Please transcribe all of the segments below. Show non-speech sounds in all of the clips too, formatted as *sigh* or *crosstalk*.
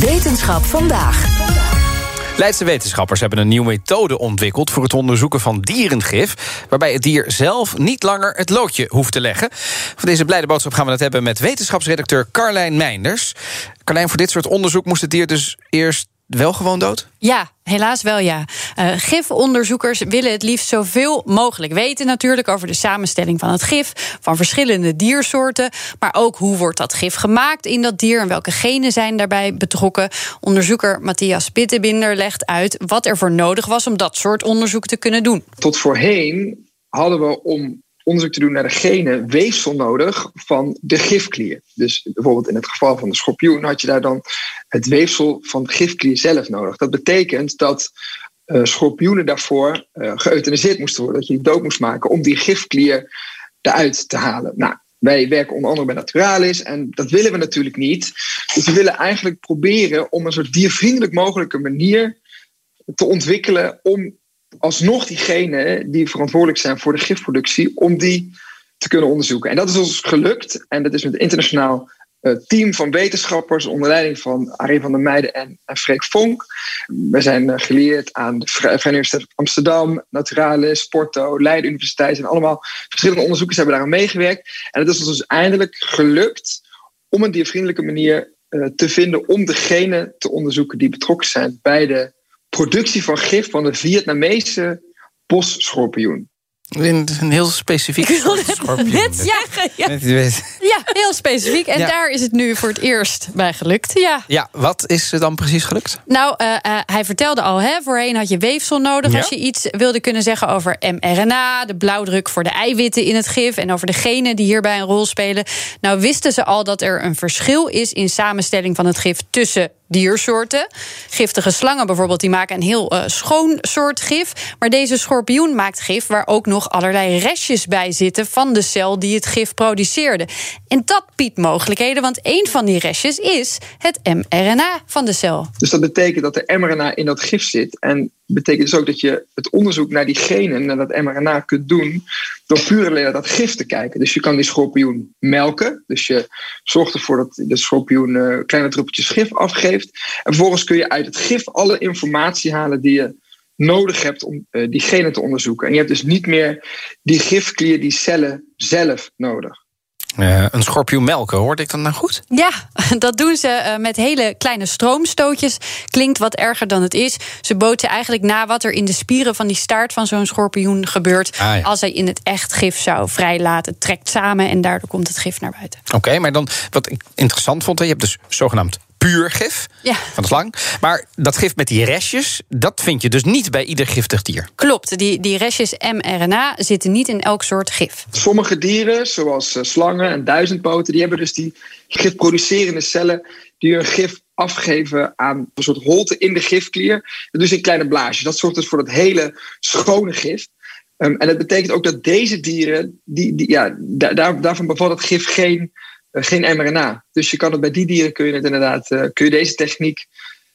Wetenschap vandaag. Leidse wetenschappers hebben een nieuwe methode ontwikkeld voor het onderzoeken van dierengif, waarbij het dier zelf niet langer het loodje hoeft te leggen. Voor deze blijde boodschap gaan we het hebben met wetenschapsredacteur Carlijn Meinders. Carlijn, voor dit soort onderzoek moest het dier dus eerst wel gewoon dood? Ja, helaas wel ja. Uh, gifonderzoekers willen het liefst zoveel mogelijk weten natuurlijk over de samenstelling van het gif, van verschillende diersoorten, maar ook hoe wordt dat gif gemaakt in dat dier en welke genen zijn daarbij betrokken. Onderzoeker Matthias Pittebinder legt uit wat er voor nodig was om dat soort onderzoek te kunnen doen. Tot voorheen hadden we om onderzoek te doen naar de genen weefsel nodig van de gifklier. Dus bijvoorbeeld in het geval van de schorpioen had je daar dan het weefsel van de gifklier zelf nodig. Dat betekent dat uh, schorpioenen daarvoor uh, moesten worden, dat je die dood moest maken om die gifklier eruit te halen. Nou, wij werken onder andere bij Naturalis en dat willen we natuurlijk niet. Dus we willen eigenlijk proberen om een soort diervriendelijk mogelijke manier te ontwikkelen om alsnog diegenen die verantwoordelijk zijn voor de gifproductie, om die te kunnen onderzoeken. En dat is ons gelukt. En dat is met een internationaal uh, team van wetenschappers onder leiding van Arie van der Meijden en, Freek Vonk. We zijn uh, geleerd aan de Vrije Universiteit Amsterdam, Naturalis, Porto, Leiden Universiteit. En allemaal verschillende onderzoekers hebben daaraan meegewerkt. En het is ons dus eindelijk gelukt om een diervriendelijke manier uh, te vinden om degenen te onderzoeken die betrokken zijn bij de productie van gif van de Vietnamese bosschorpioen. Een, een heel specifiek schorpioen. Net zeggen, ja. Ja, heel specifiek. En Ja. daar is het nu voor het eerst bij gelukt. Ja. Ja, wat is er dan precies gelukt? Nou, eh, eh, hij vertelde al, hè, voorheen had je weefsel nodig Ja. als je iets wilde kunnen zeggen over mRNA, de blauwdruk voor de eiwitten in het gif en over de genen die hierbij een rol spelen. Nou wisten ze al dat er een verschil is in samenstelling van het gif tussen diersoorten. Giftige slangen bijvoorbeeld, die maken een heel eh, schoon soort gif. Maar deze schorpioen maakt gif waar ook nog allerlei restjes bij zitten van de cel die het gif produceerde. En dat biedt mogelijkheden, want een van die restjes is het mRNA van de cel. Dus dat betekent dat er mRNA in dat gif zit. En betekent dus ook dat je het onderzoek naar die genen, naar dat mRNA, kunt doen door puur alleen naar dat gif te kijken. Dus je kan die schorpioen melken. Dus je zorgt ervoor dat de schorpioen eh, kleine druppeltjes gif afgeeft. En vervolgens kun je uit het gif alle informatie halen die je nodig hebt om eh, die genen te onderzoeken. En je hebt dus niet meer die gifklier, die cellen zelf nodig. Eh, een schorpioen melken, hoorde ik dat nou goed? Ja, *laughs* dat doen ze eh, met hele kleine stroomstootjes. Klinkt wat erger dan het is. Ze bootsen eigenlijk na wat er in de spieren van die staart van zo'n schorpioen gebeurt. Ah, ja. Als hij in het echt gif zou vrijlaten. Het trekt samen en daardoor komt het gif naar buiten. Oké, maar dan wat ik interessant vond, je hebt dus zogenaamd puur gif Ja. van de slang. Maar dat gif met die restjes, dat vind je dus niet bij ieder giftig dier. Klopt, die, die restjes mRNA zitten niet in elk soort gif. Sommige dieren, zoals eh, slangen en duizendpoten, die hebben dus die gifproducerende cellen die hun gif afgeven aan een soort holte in de gifklier. Dus in kleine blaasjes. Dat zorgt dus voor dat hele schone gif. Um, en dat betekent ook dat deze dieren, die, die, ja, daar, daar- daarvan bevat het gif geen, geen mRNA. Dus je kan het bij die dieren kun je het inderdaad, eh, kun je deze techniek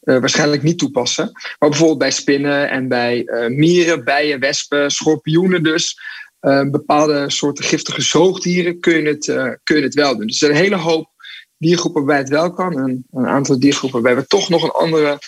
eh, waarschijnlijk niet toepassen. Maar bijvoorbeeld bij spinnen en bij eh, mieren, bijen, wespen, schorpioenen dus. eh, bepaalde soorten giftige zoogdieren kun je het, eh, kun je het wel doen. Dus er zijn een hele hoop diergroepen waarbij het wel kan. En een aantal diergroepen waarbij we toch nog een andere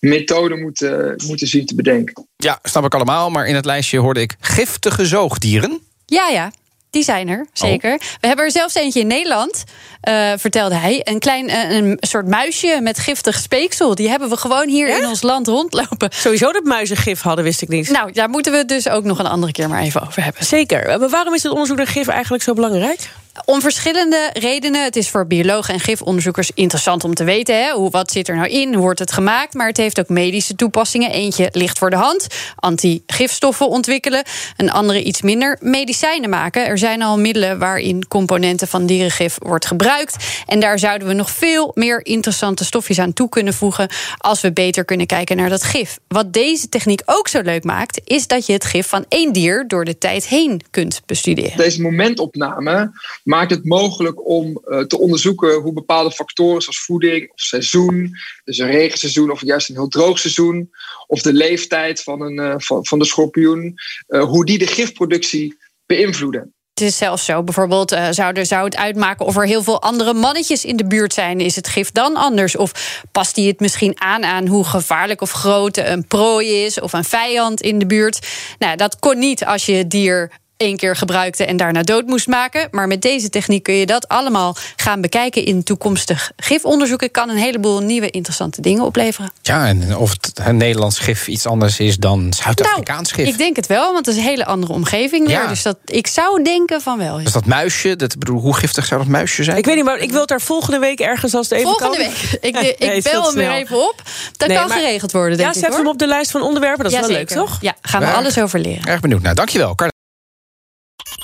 methode moeten, moeten zien te bedenken. Ja, snap ik allemaal, maar in het lijstje hoorde ik giftige zoogdieren. Ja, ja. Die zijn er, zeker. We hebben er zelfs eentje in Nederland, eh, vertelde hij. Een klein eh, een soort muisje met giftig speeksel. Die hebben we gewoon hier in ons land rondlopen. Sowieso dat muizen gif hadden, wist ik niet. Nou, daar moeten we het dus ook nog een andere keer maar even over hebben. Zeker. Maar waarom is het onderzoek naar gif eigenlijk zo belangrijk? Om verschillende redenen. Het is voor biologen en gifonderzoekers interessant om te weten. Hè, hoe, wat zit er nou in? Hoe wordt het gemaakt? Maar het heeft ook medische toepassingen. Eentje ligt voor de hand. Antigifstoffen ontwikkelen. Een andere iets minder. Medicijnen maken. Er zijn al middelen waarin componenten van dierengif wordt gebruikt. En daar zouden we nog veel meer interessante stofjes aan toe kunnen voegen. als we beter kunnen kijken naar dat gif. Wat deze techniek ook zo leuk maakt. is dat je het gif van één dier door de tijd heen kunt bestuderen. Deze momentopname maakt het mogelijk om uh, te onderzoeken hoe bepaalde factoren zoals voeding of seizoen, dus een regenseizoen of juist een heel droog seizoen, of de leeftijd van, een, uh, van, de schorpioen, uh, hoe die de gifproductie beïnvloeden. Het is zelfs zo, bijvoorbeeld, zou, er, het uitmaken of er heel veel andere mannetjes in de buurt zijn? Is het gif dan anders? Of past die het misschien aan aan hoe gevaarlijk of groot een prooi is of een vijand in de buurt? Nou, dat kon niet als je het dier één keer gebruikte en daarna dood moest maken. Maar met deze techniek kun je dat allemaal gaan bekijken in toekomstig gifonderzoek. Het kan een heleboel nieuwe interessante dingen opleveren. Ja, en of het een Nederlands gif iets anders is dan Zuid-Afrikaans nou, gif. Ik denk het wel, want het is een hele andere omgeving weer. Ja. Dus dat, ik zou denken van wel. Dus dat muisje, dat, bedoel, hoe giftig zou dat muisje zijn? Ik weet niet, maar ik wil het daar volgende week ergens als het even Volgende kan. week. Ik, *laughs* ik Nee, bel hem weer even op. Dat Nee, kan maar- geregeld worden, denk Ja, ik. zet hoor. hem op de lijst van onderwerpen. Dat is wel leuk, toch? Ja, gaan we Ja. alles over leren. Erg benieuwd. Nou, dankjewel.